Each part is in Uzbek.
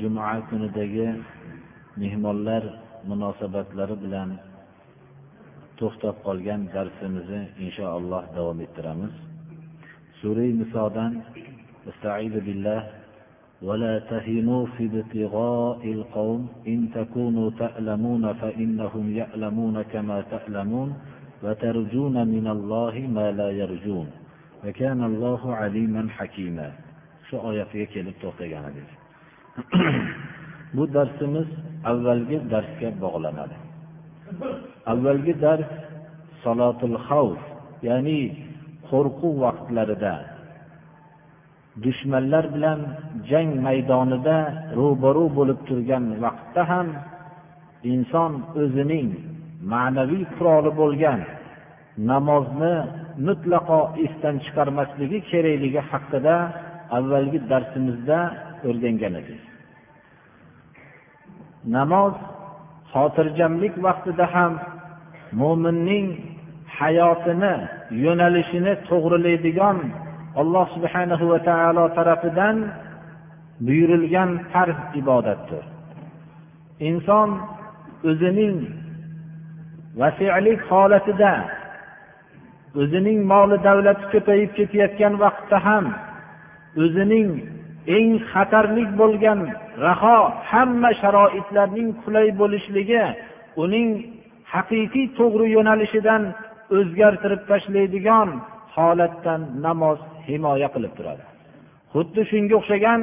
juma kunidagi mehmonlar munosabatlari bilan to'xtab qolgan darsimizni inshaalloh davom ettiramiz sura nisodan استعيذ بالله ولا تهنوا في ابتغاء القوم إن تكونوا تألمون فإنهم يألمون كما تألمون وترجون من الله ما لا يرجون وكان الله عليما حكيما shu oyatiga kelib to'xtagan edik bu darsimiz avvalgi darsga bog'lanadi. Avvalgi dars salotul xavf ya'ni qo'rquv vaqtlarida dushmanlar bilan jang maydonida ro'baru bo'lib turgan vaqtda ham inson o'zining ma'naviy quroli bo'lgan namozni mutlaqo esdan chiqarmasligi kerakligi haqida avvalgi darsimizda o'rgangan edik namoz xotirjamlik vaqtida ham mo'minning hayotini yo'nalishini to'g'rilaydigan alloh subhanahu va taolo tarafidan buyurilgan farz ibodatdir. Inson o'zining vasiylik holatida o'zining moli davlati ko'payib ketayotgan vaqtda ham o'zining eng xatarlik bo'lgan raho hamma sharoitlarning qulay bo'lishligi uning haqiqiy to'g'ri yo'nalishidan o'zgartirib tashlaydigan holatdan namoz himoya qilib turadi. Xuddi shunga o'xshagan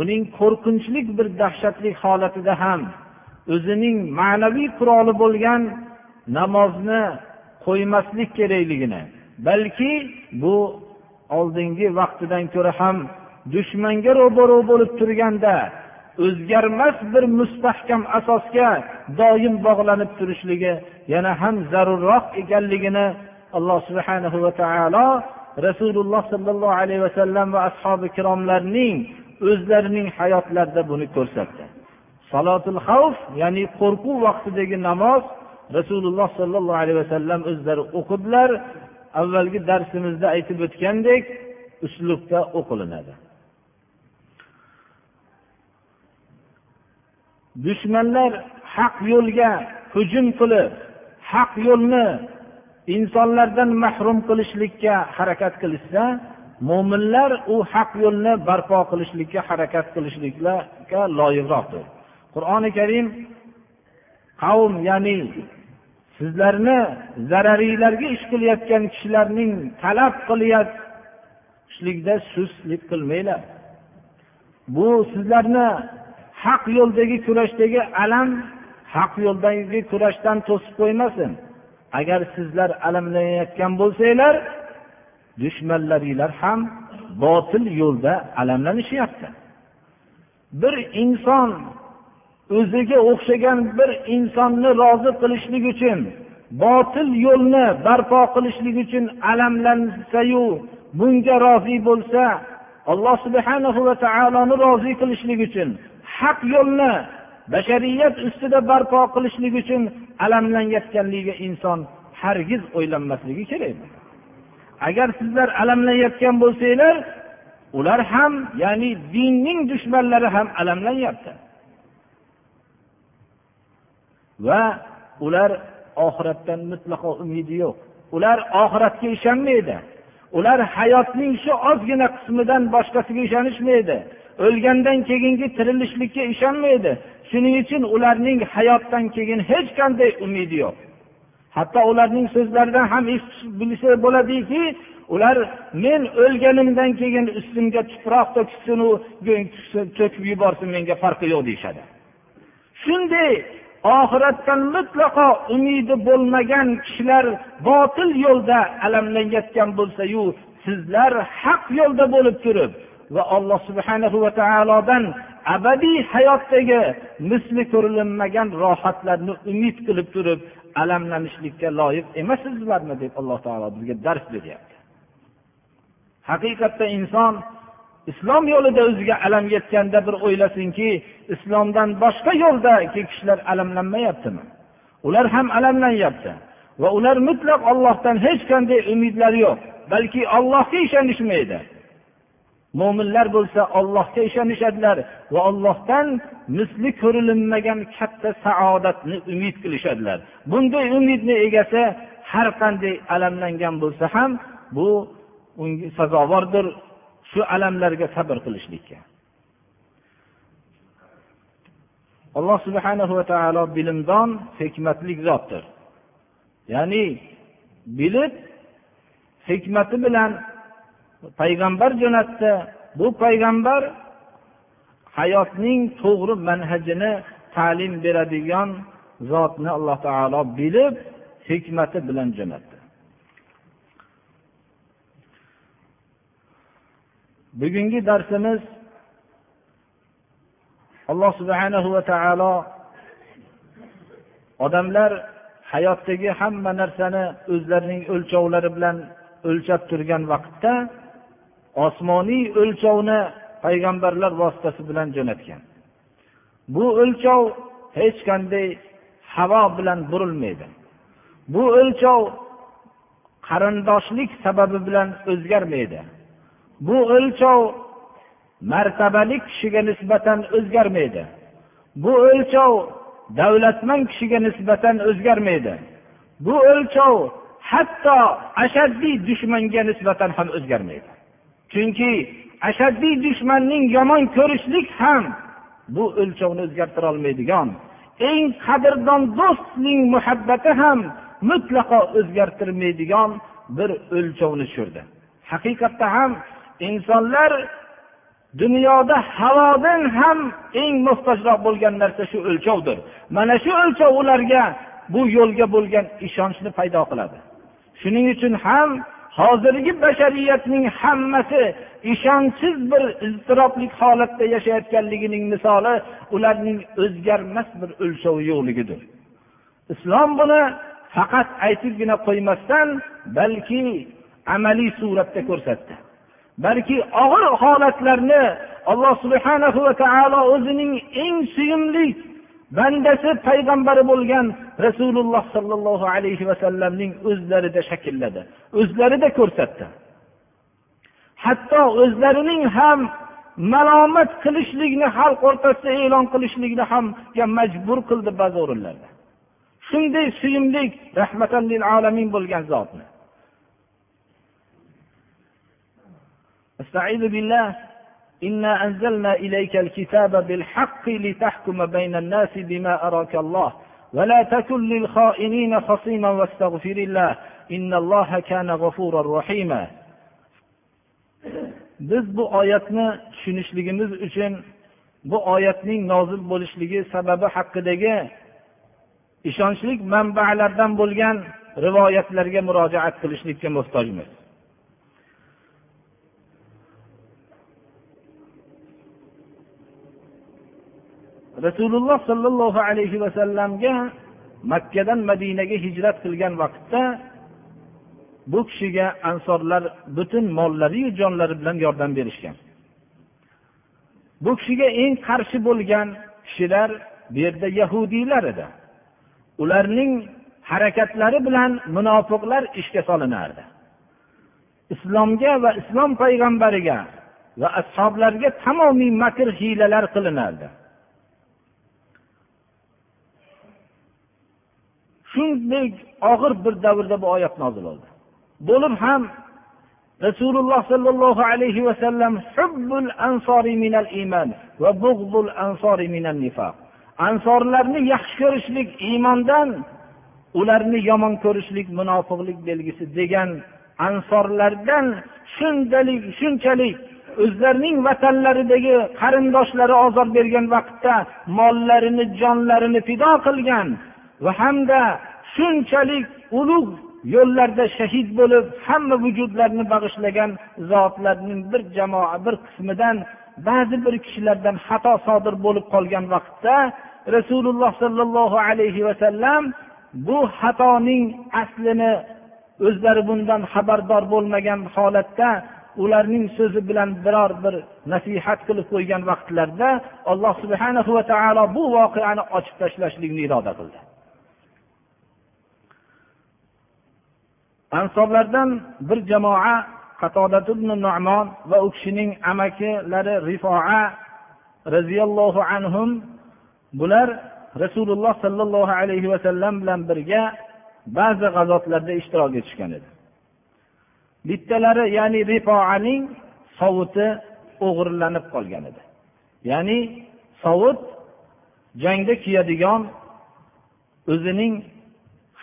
uning qo'rqinchli bir dahshatli holatida ham o'zining ma'naviy quroli bo'lgan namozni qo'ymaslik kerakligini balki bu oldingi vaqtidan ko'ra ham dushmanga ro'baro bo'lib turganda o'zgarmas bir mustahkam asosga doim bog'lanib turishligi yana ham zarurroq ekanligini alloh subhanahu va taolo rasululloh sollallohu alayhi vasallam va ashobi ikromlarning o'zlarining hayotlarida buni ko'rsatdi. Salotul xavf ya'ni qo'rquv vaqtidagi namoz rasululloh sollallohu alayhi vasallam o'zlari o'qidilar avvalgi darsimizda aytib o'tgandek uslubda o'qilinadi. Dushmanlar haq yo'lga hujum qilib haq yo'lni insonlardan mahrum qilishlikka harakat qilishsa mo'minlar u haq yo'lni barpo qilishlikka harakat qilishlikka loyiqroqdir. Qur'oni karim qavm ya'ni sizlarni zararinglarga ish qilayotgan kishilarning talab qilayotishlikda sustlik qilmanglar. Bu sizlarni haq yo'ldagi kurashdagi alam haq yo'ldagi kurashdan to'sib qo'ymasin. Agar sizlar alamlanayotgan bo'lsanglar dushmanlaringlar ham botil yo'lda alamlanishyapti. Bir inson o'ziga o'xshagan bir insonni rozi qilishlik uchun botil yo'lni barpo qilishlik uchun alamlansayu bunga rozi bo'lsa alloh subhanahu va taoloni rozi qilishlik uchun haq yo'lni bashariyat ustida barpo qilishlik uchun alamlanayotganligiga inson hargiz o'ylanmasligi kerak. Agar sizlar alamlanayotgan bo'lsanglar ular ham ya'ni dinning dushmanlari ham alamlanyapti. Va ular oxiratdan mutlaqo umidi yo'q. Ular oxiratga ishonmaydi. Ular hayotning shu ozgina qismidan boshqasiga ishonishmaydi. O'lgandan keyingi tirilishlikka ishonmaydi. Shuning uchun ularning hayotdan keyin hech qanday umidi yo'q. Hatto ularning so'zlaridan ham bilsa bo'ladiki ular men o'lganimdan keyin ustimga tuproq to'kishsinu to'kib yuborsin menga farqi yo'q deyishadi. Shunday oxiratdan mutlaqo umidi bo'lmagan kishilar botil yo'lda alamlanayotgan bo'lsayu sizlar haq yo'lda bo'lib turib va alloh subhanahu va taolodan abadiy hayotdagi misli ko'rilinmagan rohatlarni umid qilib turib alamlanishlikka loyiq emassizlarmi deb alloh taolo bizga dars beryapti. Haqiqatda inson islom yo'lida o'ziga alam yetganda bir o'ylasinki islomdan boshqa yo'ldagi kishilar alamlanmayaptimi? Ular ham alamlanyapti va ular mutlaq ollohdan hech qanday umidlari yo'q balki ollohga ishonishmaydi. Mo'minlar bo'lsa ollohga ishonishadilar va ollohdan misli ko'rilinmagan katta saodatni umid qilishadilar. Bunday umidni egasi har qanday alamlangan bo'lsa ham bu unga sazovordir shu alamlarga sabr qilishlikka. Alloh subhanahu va taolo bilimdon hikmatli zotdir. Ya'ni bilib hikmati bilan payg'ambar jo'natdi bu payg'ambar hayotning to'g'ri manhajini ta'lim beradigan zotni alloh taolo bilib hikmati bilan jo'natdi. Bugungi darsimiz alloh subhanahu va taolo odamlar hayotdagi hamma narsani o'zlarining o'lchovlari bilan o'lchab turgan vaqtda osmoniy o'lchovni payg'ambarlar vositasi bilan jo'natgan. Bu o'lchov hech qanday havo bilan burilmaydi. Bu o'lchov qarindoshlik sababi bilan o'zgarmaydi. Bu o'lchov martabali kishiga nisbatan o'zgarmaydi. Bu o'lchov davlatmand kishiga nisbatan o'zgarmaydi. Bu o'lchov hatto ashaddiy dushmanga nisbatan ham o'zgarmaydi. Chunki ashaddiy dushmanning yomon ko'rishlik ham bu o'lchovni o'zgartira olmaydigan eng qadrdon do'stning muhabbati ham mutlaqo o'zgartirmaydigan bir o'lchovni tushirdi. Haqiqatda ham insonlar dunyoda havodan ham eng muhtojroq bo'lgan narsa shu o'lchovdir. Mana shu o'lchov ularga bu yo'lga bo'lgan ishonchni paydo qiladi. Shuning uchun ham hozirgi bashariyatning hammasi ishonchsiz bir iztirobli holatda yashayotganligining misoli ularning o'zgarmas bir o'lchovi yo'qligidir. Islom buni faqat aytibgina qo'ymasdan balki amaliy suratda ko'rsatdi. Balki og'ir holatlarni alloh subhanahu va taolo o'zining eng suyumli bandasi payg'ambari bo'lgan rasululloh sollallohu alayhi vasallamning o'zlarida shaklladi o'zlarida ko'rsatdi. Hatto o'zlarining ham malomat qilishlikni xalq o'rtasida e'lon qilishlikni hamga majbur qildi ba'zi o'rinlarda. Shunday suyimli rahmatan lil alamin bo'lgan zotni. إنا أنزلنا إليك الكتاب بالحق لتحكم بين الناس بما أراك الله ولا تكن للخائنين خصيما واستغفر الله إن الله كان غفورا رحيما biz bu oyatni tushunishligimiz uchun bu oyatning nozil bo'lishligi sababi haqidagi ishonchli manbalardan bo'lgan rivoyatlarga murojaat qilishlikka muhtojmiz Rasululloh sollallohu alayhi vasallamga makkadan madinaga hijrat qilgan vaqtda bu kishiga ansorlar butun mollariyu jonlari bilan yordam berishgan. Bu kishiga eng qarshi bo'lgan kishilar bu yerda yahudiylar edi. Ularning harakatlari bilan munofiqlar ishga solinardi. Islomga va islom payg'ambariga va ashoblarga tamomiy makr hiylalar qilinardi. Shunday og'ir bir davrda bu oyat nozil bo'ldi bo'lib ham rasululloh sollallohu alayhi vasallam hubbul ansori minal iymon va bug'dul ansori minal nifoq ansorlarni yaxshi ko'rishlik iymondan ularni yomon ko'rishlik munofiqlik belgisi degan ansorlardan shundalik shunchalik o'zlarining vatanlaridagi qarindoshlari ozor bergan vaqtda mollarini jonlarini fido qilgan va hamda shunchalik ulug' yo'llarda shahid bo'lib hamma vujudlarni bag'ishlagan zotlarning bir jamoa bir qismidan ba'zi bir kishilardan xato sodir bo'lib qolgan vaqtda rasululloh sollallohu alayhi vasallam bu xatoning aslini o'zlari bundan xabardor bo'lmagan holatda ularning so'zi bilan biror bir nasihat qilib qo'ygan vaqtlarida alloh subhana va taolo bu voqeani ochib tashlashlikni iroda qildi. Ansoblardan bir jamoa nomon va u kishining amakilari rifoa roziyallohu anhum bular rasululloh sollallohu alayhi vasallam bilan birga ba'zi g'azotlarda ishtirok etishgan edi. Bittalari ya'ni rifoaning sovuti o'g'irlanib qolgan edi. Ya'ni sovut jangda kiyadigan o'zining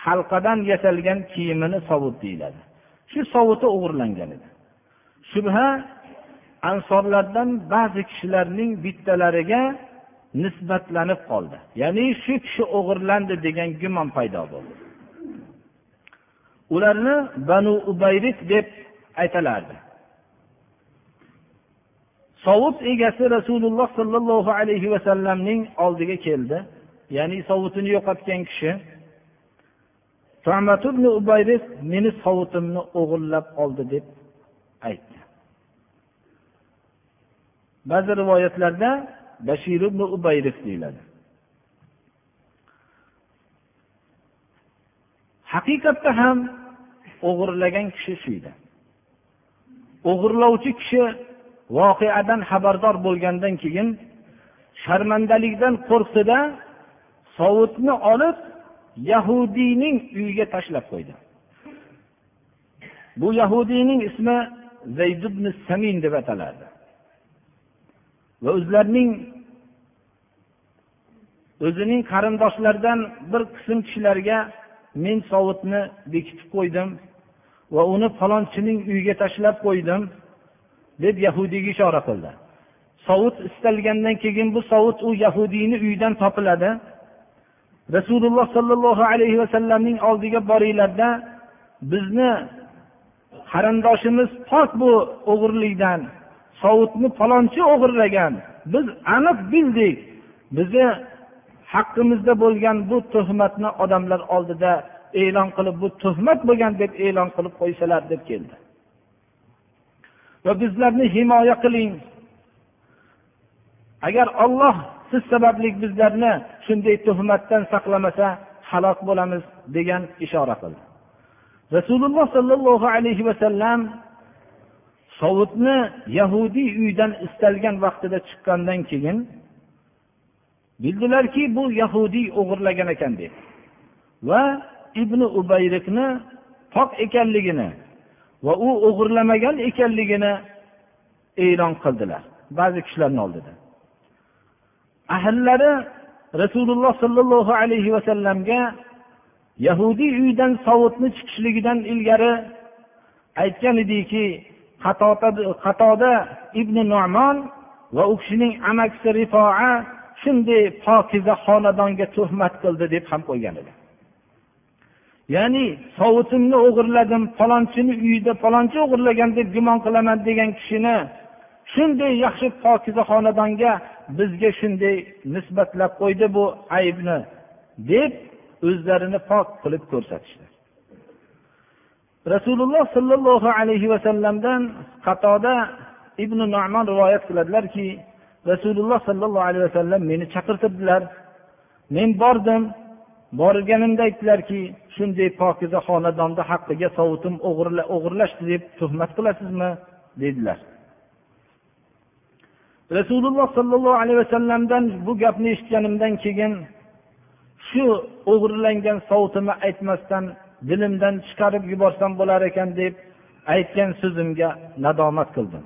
halqadan yasalgan kiyimini sovut deyiladi. Shu sovuti o'g'irlangan edi. Shubha ansorlardan ba'zi kishilarning bittalariga nisbatlanib qoldi. Ya'ni shu kishi o'g'irlandi degan gumon paydo bo'ldi. Ularni banu ubayrit deb aytilardi sovut egasi rasululloh sollallohu alayhi vasallamning oldiga keldi. Ya'ni sovutini yo'qotgan kishi meni sovutimni o'g'irlab oldi deb aytdi. Ba'zi rivoyatlarda bashir ibn ubayris deyiladi. Haqiqatda ham o'g'irlagan kishi shu edi. O'g'irlovchi kishi voqeadan xabardor bo'lgandan keyin sharmandalikdan qo'rqdida sovutni olib yahudiyning uyiga tashlab qo'ydi. Bu yahudiyning ismi zayd ibn samin deb ataladi. Va o'zlarining o'zining qarindoshlaridan bir qism kishilarga men sovutni bekitib qo'ydim va uni falonchining uyiga tashlab qo'ydim deb yahudiyga ishora qildi. Sovut istalgandan keyin bu sovut u yahudiyni uyidan topiladi. Rasululloh sollallohu alayhi vasallamning oldiga boringlarda bizni qarindoshimiz pok bu o'g'irlikdan sovutni falonchi o'g'irlagan. Biz aniq bildik. Bizni haqqimizda bo'lgan bu tuhmatni odamlar oldida e'lon qilib bu tuhmat bo'lgan deb e'lon qilib qo'ysalar deb keldi. Va bizlarni himoya qiling. Agar olloh siz sababli bizlarni shunday tuhmatdan saqlamasa halok bo'lamiz degan ishora qildi. Rasululloh sollallohu alayhi vasallam sovutni yahudiy uydan istalgan vaqtida chiqqandan keyin bildilarki bu yahudiy o'g'irlagan ekan deb va ibn ubayrikni pok ekanligini va u o'g'irlamagan ekanligini e'lon qildilar. Ba'zi kishilarni oldida. Ahllari rasululloh sollallohu alayhi vasallamga yahudiy uydan sovutni chiqishligidan ilgari aytgan ediki qatoda ibn nomon va u kishining amakisi rifoa shunday pokiza xonadonga tuhmat qildi deb ham qo'ygan edi. Ya'ni sovutimni o'g'irladim falonchini uyida falonchi o'g'irlagan deb gumon qilaman degan kishini shunday yaxshi pokiza xonadonga bizga shunday nisbatlab qo'ydi bu aybni deb o'zlarini pok qilib ko'rsatishdi. Rasululloh sollallohu alayhi vasallamdan qatoda ibn nomon rivoyat qiladilarki rasululloh sollallohu alayhi vasallam meni chaqirtirdilar. Men bordim borganimda aytdilarki shunday pokiza xonadonni haqqiga sovutim o'g'irlashdi deb tuhmat qilasizmi? dedilar. Rasululloh sollallohu alayhi vasallamdan bu gapni eshitganimdan keyin shu o'g'irlangan sovutimni aytmasdan dilimdan chiqarib yuborsam bo'lar ekan deb aytgan so'zimga nadomat qildim.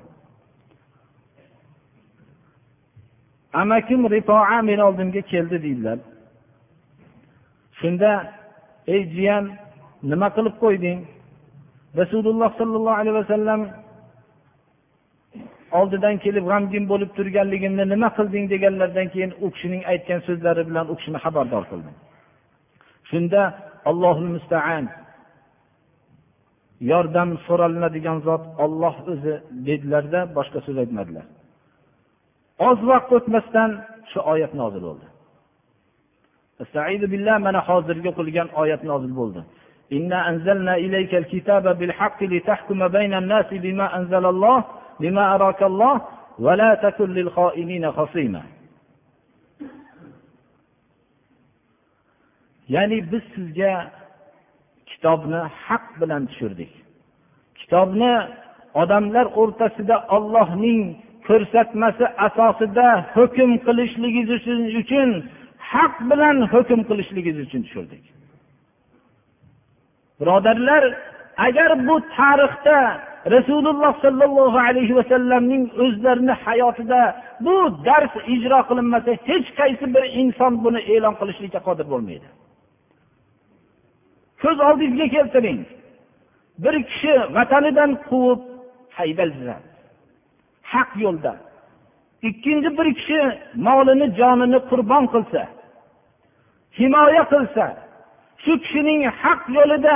Amakim rifoa meni oldimga keldi deydilar. Shunda ey jiyan nima qilib qo'yding? Rasululloh sollallohu alayhi vasallam oldidan kelib g'amgin bo'lib turganligimni nima qilding deganlaridan keyin u kishining aytgan so'zlari bilan u kishini xabardor qildim shunda allohul mustaan yordam so'ralinadigan zot olloh o'zi dedilarda boshqa so'z aytmadilar oz vaqt o'tmasdan shu oyat nozil bo'ldi mana hozirgi o'qilgan oyat nozil bo'ldi إنا أنزلنا إليك الكتاب بالحق لتحكم بين الناس بما أنزل الله بما أراك الله ولا تكن للخائنين خصيما ya'ni biz sizga kitobni haq bilan tushirdik kitobni odamlar o'rtasida ollohning ko'rsatmasi asosida hukm qilishligingiz uchun haq bilan hukm qilishligingiz uchun tushirdik birodarlar agar bu tarixda rasululloh sollallohu alayhi vasallamning o'zlarini hayotida bu dars ijro qilinmasa hech qaysi bir inson buni e'lon qilishlikka qodir bo'lmaydi. Ko'z oldingizga keltiring. Bir kishi vatanidan quvib haydalsa haq yo'lda. Ikkinchi bir kishi molini jonini qurbon qilsa himoya qilsa shu kishining haq yo'lida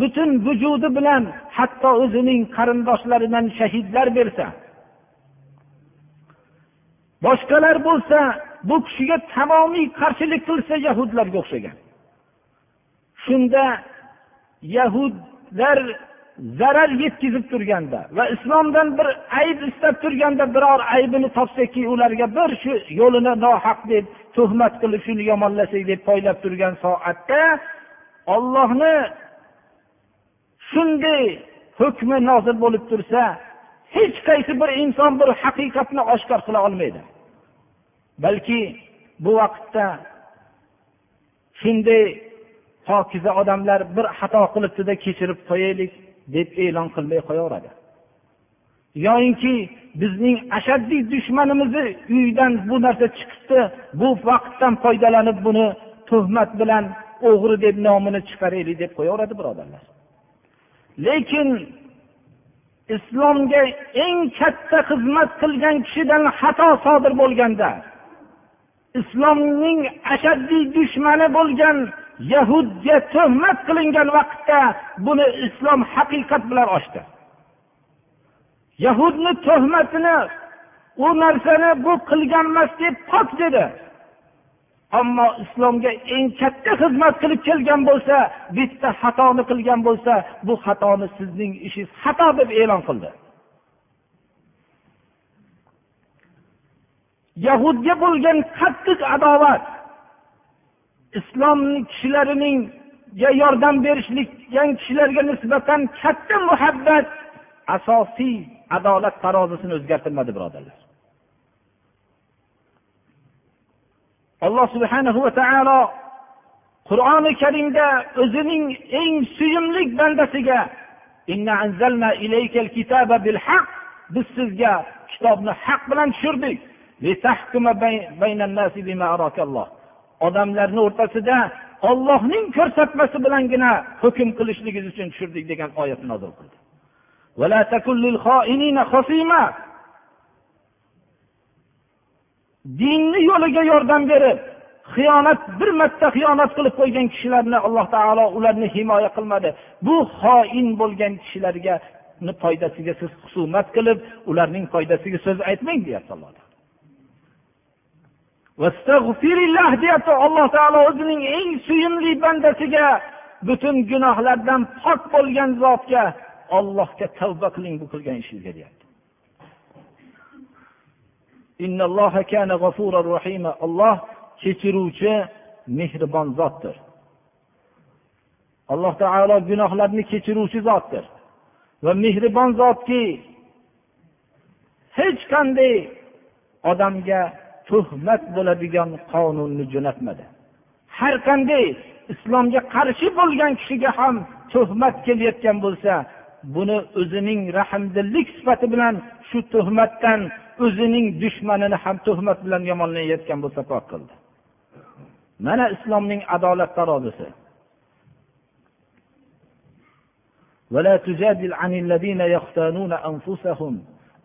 butun vujudi bilan hatto o'zining qarindoshlaridan shahidlar bersa. Boshqalar bo'lsa bu kishiga tamomiy qarshilik qilsa yahudlarga o'xshagan. Shunda yahudlar zarar yetkazib turganda va islomdan bir ayb istab turganda biror aybini topsaki ularga bir shu yo'lini nohaq deb tuhmat qilib shuni yomonlasak deb poylab turgan soatda ollohni shunday hukmi nozil bo'lib tursa hech qaysi bir inson bir haqiqatni oshkor qila olmaydi. Balki bu vaqtda shunday pokiza odamlar bir xato qilibdida kechirib qo'yaylik deb e'lon qilmay qo'yaveradi. Yoyinki bizning ashaddiy dushmanimizni uyidan bu narsa chiqibdi bu vaqtdan foydalanib buni tuhmat bilan o'g'ri deb nomini chiqaraylik deb qo'yaveradi birodarlar. Lekin islomga eng katta xizmat qilgan kishidan xato sodir bo'lganda islomning ashaddiy dushmani bo'lgan yahudga tuhmat qilingan vaqtda buni islom haqiqat bilan ochdi. Yahudni tuhmatini u narsani bu qilganmas deb pok dedi. Ammo islomga eng katta xizmat qilib kelgan bo'lsa bitta xatoni qilgan bo'lsa bu xatoni sizning ishingiz xato deb e'lon qildi. Yahudga bo'lgan qattiq adovat islom kishilarininga yordam berishlikgan kishilarga nisbatan katta muhabbat asosiy adolat tarozisini o'zgartirmadi birodarlar. Alloh subhanahu va taolo qur'oni karimda o'zining eng suyimli bandasiga biz sizga kitobni haq bilan tushirdik. Odamlarni o'rtasida ollohning ko'rsatmasi bilangina hukm qilishligingiz uchun tushirdik degan oyatni nozil qildi. Dinni yo'liga yordam berib xiyonat bir marta xiyonat qilib qo'ygan kishilarni alloh taolo ularni himoya qilmadi. Bu xoin bo'lgan kishilarga foydasiga siz husumat qilib ularning foydasiga so'z aytmang deyapti alloh deyapti alloh taolo o'zining eng suyimli bandasiga. Butun gunohlardan pok bo'lgan zotga ollohga tavba qiling bu qilgan ishingizga deyapti. Olloh kechiruvchi mehribon zotdir. Alloh taolo gunohlarni kechiruvchi zotdir. Va mehribon zotki hech qanday odamga tuhmat bo'ladigan qonunni jo'natmadi. Har qanday islomga qarshi bo'lgan kishiga ham tuhmat kelayotgan bo'lsa buni o'zining rahmdillik sifati bilan shu tuhmatdan o'zining dushmanini ham tuhmat bilan yomonlayotgan bo'lsa pok qildi. Mana islomning adolat tarozisi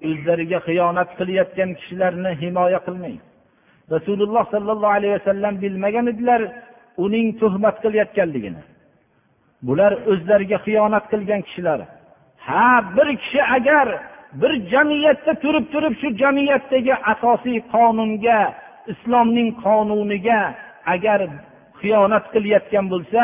o'zlariga xiyonat qilayotgan kishilarni himoya qilmang. Rasululloh sollallohu alayhi vasallam bilmagan edilar uning tuhmat qilayotganligini. Bular o'zlariga xiyonat qilgan kishilar. Ha bir kishi agar bir jamiyatda turib turib shu jamiyatdagi asosiy qonunga islomning qonuniga agar xiyonat qilayotgan bo'lsa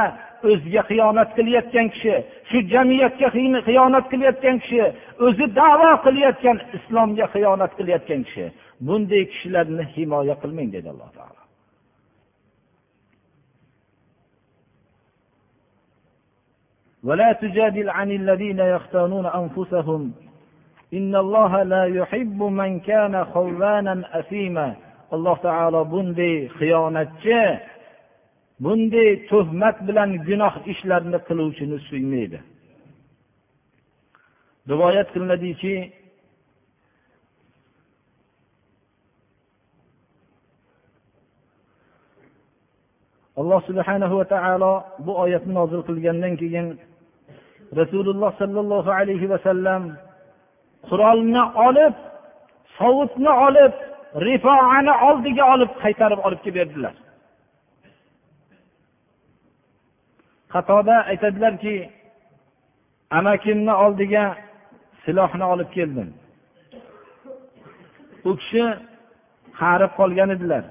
o'ziga xiyonat qilayotgan kishi shu jamiyatga xiyonat qilayotgan kishi o'zi davo qilayotgan islomga xiyonat qilayotgan kishi bunday kishilarni himoya qilmang dedi alloh taolo ولا تجادل عن الذين يختانون أنفسهم alloh taolo bunday xiyonatchi bunday tuhmat bilan gunoh ishlarni qiluvchini suymaydi. Rivoyat qilinadiki alloh subhanahu va taolo bu oyatni nozil qilgandan keyin rasululloh sollallohu alayhi vasallam qurolni olib sovutni olib rifoani oldiga olib qaytarib olib kelib berdilar qatoda aytadilarki amakimni oldiga silohni olib keldim. U kishi qarib qolgan edilar.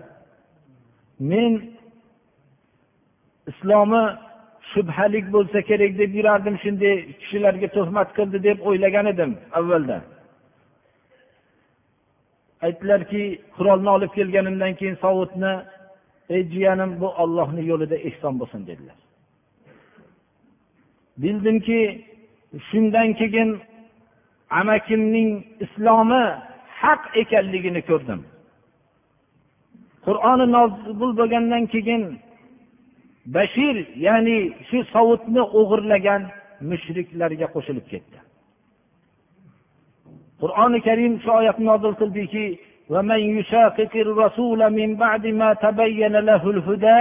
Men islomi shubhalik bo'lsa kerak deb yurardim shunday kishilarga tuhmat qildi deb o'ylagan edim avvalda aytdilarki qurolni olib kelganimdan keyin sovutni ey jiyanim bu ollohni yo'lida ehson bo'lsin dedilar. Bildimki shundan keyin amakimning islomi haq ekanligini ko'rdim. Qur'oni nozil bo'lgandan keyin bashir ya'ni shu sovutni o'g'irlagan mushriklarga qo'shilib ketdi qur'oni karim shu oyatni nozil qildiki ومن يشاقق الرسول من بعد ما تبين له الهدى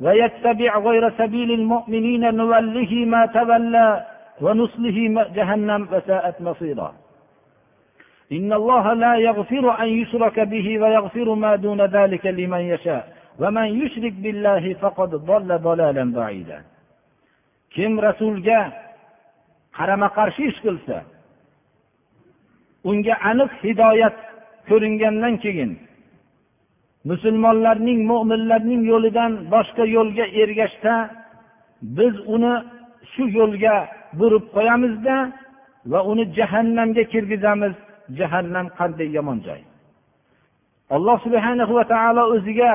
ويتبع غير سبيل المؤمنين نوله ما تولى ونصله جهنم وساءت مصيرا إن الله لا يغفر أن يشرك به ويغفر ما دون ذلك لمن يشاء kim rasulga qarama qarshi ish qilsa unga aniq hidoyat ko'ringandan keyin musulmonlarning mo'minlarning yo'lidan boshqa yo'lga ergashsa biz uni shu yo'lga burib qo'yamizda va uni jahannamga kirgizamiz. Jahannam qanday yomon joy. Alloh subhanahu va taolo o'ziga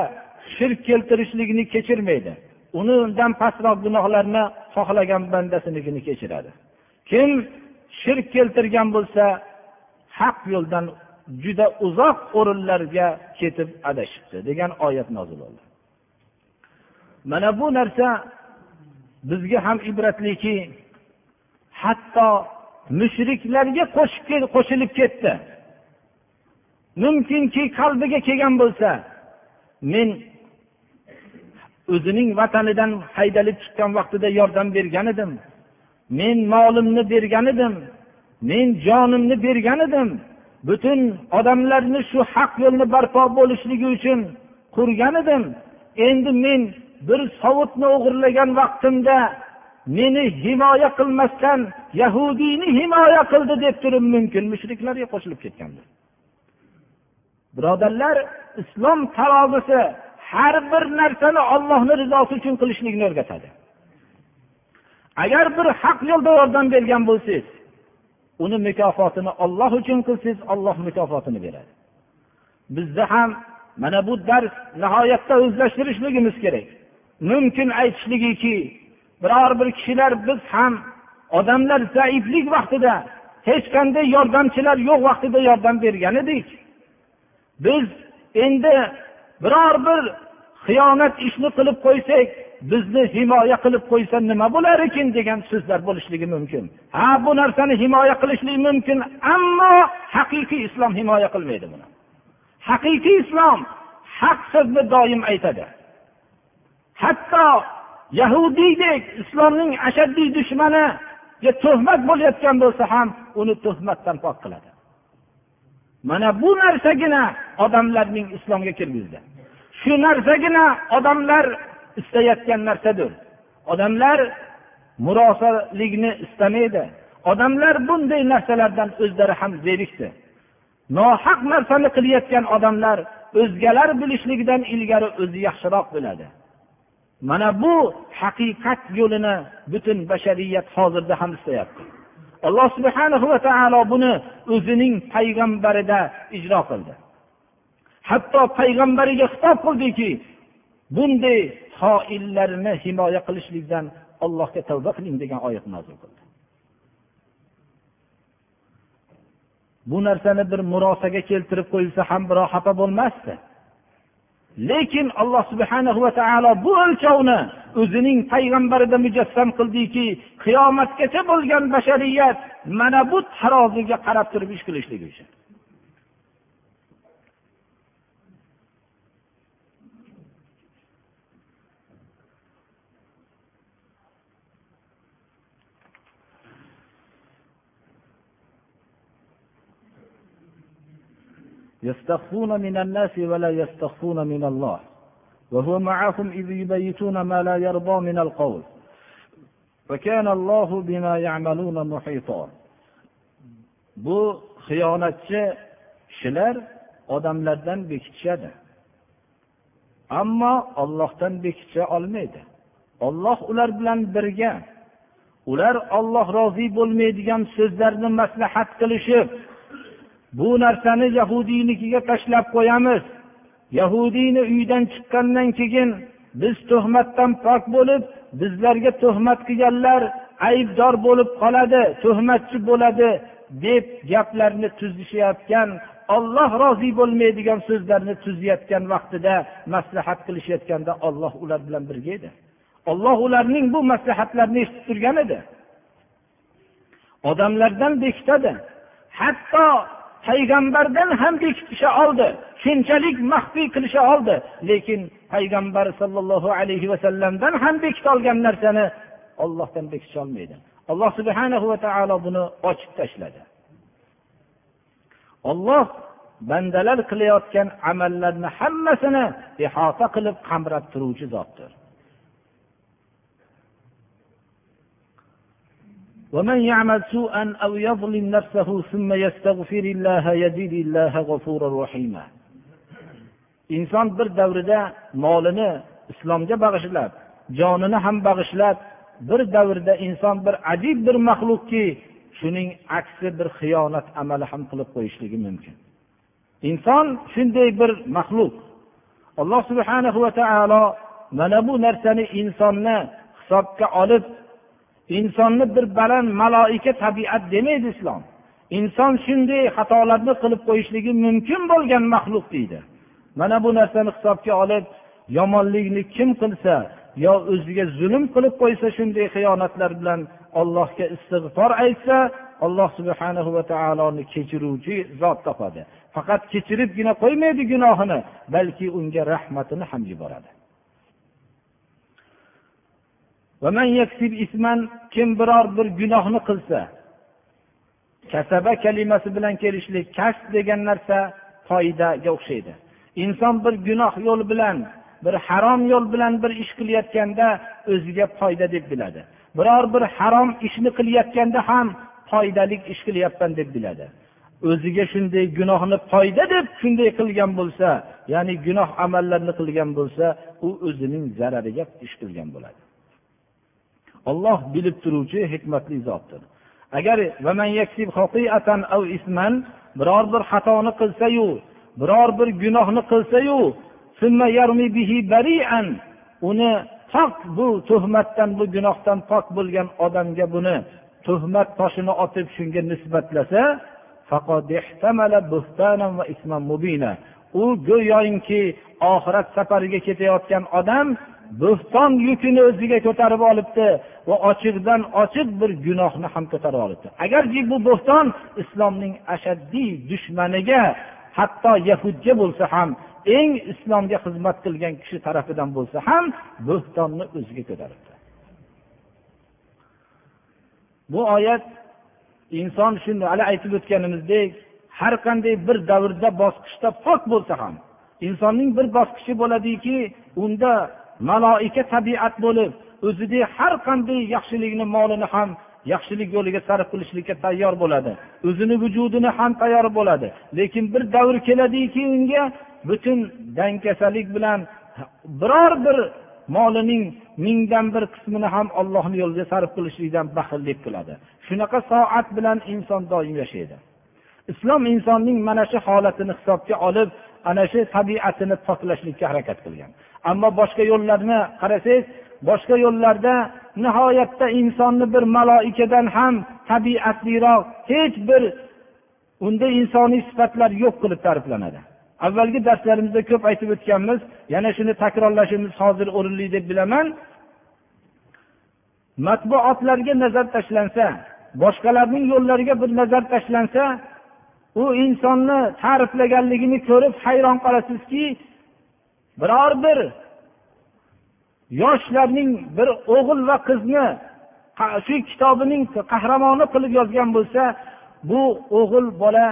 shirk keltirishlikni kechirmaydi. Uni undan pastroq gunohlarni xohlagan bandasinikini kechiradi. Kim shirk keltirgan bo'lsa haq yo'ldan juda uzoq o'rinlarga ketib adashibdi degan oyat nozil bo'ldi. Mana bu narsa bizga ham ibratliki hatto mushriklarga qo'shilib ketdi. Mumkinki qalbiga kelgan bo'lsa men o'zining vatanidan haydalib chiqqan vaqtida yordam bergan edim men molimni bergan edim men jonimni bergan edim butun odamlarni shu haq yo'lni barpo bo'lishligi uchun qurgan edim endi men bir sovutni o'g'irlagan vaqtimda meni himoya qilmasdan yahudiyni himoya qildi deb turib mumkin mushriklarga qo'shilib ketgandir birodarlar islom tarozisi har bir narsani ollohni rizosi uchun qilishlikni o'rgatadi. Agar bir haq yo'lda yordam bergan bo'lsangiz uni mukofotini olloh uchun qilsangiz olloh mukofotini beradi. Bizda ham mana bu dars nihoyatda o'zlashtirishligimiz kerak. Mumkin aytishligiki biror bir kishilar biz ham odamlar zaiflik vaqtida hech qanday yordamchilar yo'q vaqtida yordam bergan edik. Biz endi biror bir xiyonat ishni qilib qo'ysak bizni himoya qilib qo'ysa nima bo'lar ekan degan so'zlar bo'lishligi mumkin. Ha bu narsani himoya qilishlik mumkin ammo haqiqiy islom himoya qilmaydi buni. Haqiqiy islom haq so'zni doim aytadi. Hatto yahudiydek islomning ashaddiy dushmaniga tuhmat bo'layotgan bo'lsa ham uni tuhmatdan pok qiladi. Mana bu narsagina odamlarning islomga kirgizdi. Shu narsagina odamlar istayotgan narsadir. Odamlar murosalikni istamaydi. Odamlar bunday narsalardan o'zlari ham zerikdi. Nohaq narsani qilayotgan odamlar o'zgalar bilishligidan ilgari o'zi yaxshiroq biladi mana bu haqiqat yo'lini butun bashariyat hozirda ham istayapti. Alloh subhana va taolo buni o'zining payg'ambarida ijro qildi. Hatto payg'ambariga xitob qildiki bunday xoinlarni himoya qilishlikdan allohga tavba qiling degan oyat nozil qildi. Bu narsani bir murosaga keltirib qo'yilsa ham birov xafa bo'lmasdi. Lekin alloh subhana va taolo bu o'lchovni o'zining payg'ambarida mujassam qildiki qiyomatgacha bo'lgan bashariyat mana bu taroziga qarab turib ish qilishligi uchun. يستخفون من الناس ولا يستخفون من الله وهو معهم إذ يبيتون ما لا يرضى من القول وكان الله بما يعملون محيطا bu xiyonatchi kishilar odamlardan bekitishadi ammo ollohdan bekitisha olmaydi olloh ular bilan birga ular olloh rozi bo'lmaydigan so'zlarni maslahat qilishib bu narsani yahudiynikiga tashlab qo'yamiz. Yahudiyni uydan chiqqandan keyin biz tuhmatdan pok bo'lib bizlarga tuhmat qilganlar aybdor bo'lib qoladi tuhmatchi bo'ladi deb gaplarni tuzishayotgan olloh rozi bo'lmaydigan so'zlarni tuzayotgan vaqtida maslahat qilishayotganda olloh ular bilan birga edi. Olloh ularning bu maslahatlarini eshitib turgan edi. Odamlardan bekitadi. Hatto payg'ambardan ham bekitisha oldi. Shunchalik maxfiy qilisha oldi. Lekin payg'ambar sollallohu alayhi vasallamdan ham bekita olgan narsani ollohdan bekitisholmaydi alloh subhanahu va taolo buni ochib tashladi. Olloh bandalar qilayotgan amallarni hammasini ihota qilib qamrab turuvchi zotdir. ومن يعمل سوءا أو يظلم نفسه ثم يستغفر الله يجد الله غفورا رحيما inson bir davrida molini islomga bag'ishlab jonini ham bag'ishlab bir davrda inson bir ajib bir maxluqki shuning aksi bir xiyonat amali ham qilib qo'yishligi mumkin inson shunday bir maxluq alloh subhanahu va taolo mana bu narsani insonni hisobga olib insonni bir baland maloika tabiat demaydi islom. Inson shunday xatolarni qilib qo'yishligi mumkin bo'lgan maxluq deydi. Mana bu narsani hisobga olib yomonlikni kim qilsa yo o'ziga zulm qilib qo'ysa shunday xiyonatlar bilan allohga istig'for aytsa alloh subhana va taoloni kechiruvchi zot topadi. Faqat kechiribgina qo'ymaydi gunohini balki unga rahmatini ham yuboradi. Kim biror bir gunohni qilsa kasaba kalimasi bilan kelishlik kasb degan narsa foydaga o'xshaydi. Inson bir gunoh yo'l bilan bir harom yo'l bilan bir ish qilayotganda o'ziga foyda deb biladi. Biror bir harom ishni qilayotganda ham foydali ish qilyapman deb biladi. O'ziga shunday gunohni foyda deb shunday qilgan bo'lsa ya'ni gunoh amallarni qilgan bo'lsa u o'zining zarariga ish qilgan bo'ladi. Olloh bilib turuvchi hikmatli zotdir. Agar biror bir xatoni qilsayu biror bir gunohni qilsayu uni pok bu tuhmatdan bu gunohdan pok bo'lgan odamga buni tuhmat toshini otib shunga nisbatlasa u go'yoki oxirat safariga ketayotgan odam bo'xton yukini o'ziga ko'tarib olibdi va ochiqdan ochiq bir gunohni ham ko'tarib olibdi. Agarki bu bo'xton islomning ashaddiy dushmaniga hatto yahudga bo'lsa ham eng islomga xizmat qilgan kishi tarafidan bo'lsa ham bo'xtonni o'ziga ko'taribdi. Bu oyat inson shuni hali aytib o'tganimizdek har qanday bir davrda bosqichda pok bo'lsa ham insonning bir bosqichi bo'ladiki unda maloika tabiat bo'lib o'zidek har qanday yaxshilikni molini ham yaxshilik yo'liga sarf qilishlikka tayyor bo'ladi. O'zini vujudini ham tayyor bo'ladi. Lekin bir davr keladiki unga butun dangkasalik bilan biror bir molining mingdan bir qismini ham ollohni yo'lida sarf qilishlikdan baxillik qiladi shunaqa soat bilan inson doim yashaydi. Islom insonning mana shu holatini hisobga olib ana shu tabiatini poklashlikka harakat qilgan. Ammo boshqa yo'llarni qarasangiz boshqa yo'llarda nihoyatda insonni bir maloikadan ham tabiatliroq hech bir unda insoniy sifatlar yo'q qilib ta'riflanadi. Avvalgi darslarimizda ko'p aytib o'tganmiz yana shuni takrorlashimiz hozir o'rinli deb bilaman. Matbuotlarga nazar tashlansa boshqalarning yo'llariga bir nazar tashlansa u insonni ta'riflaganligini ko'rib hayron qolasizki biror bir yoshlarning bir o'g'il va qizni shu kitobining qahramoni qilib yozgan bo'lsa bu o'g'il bola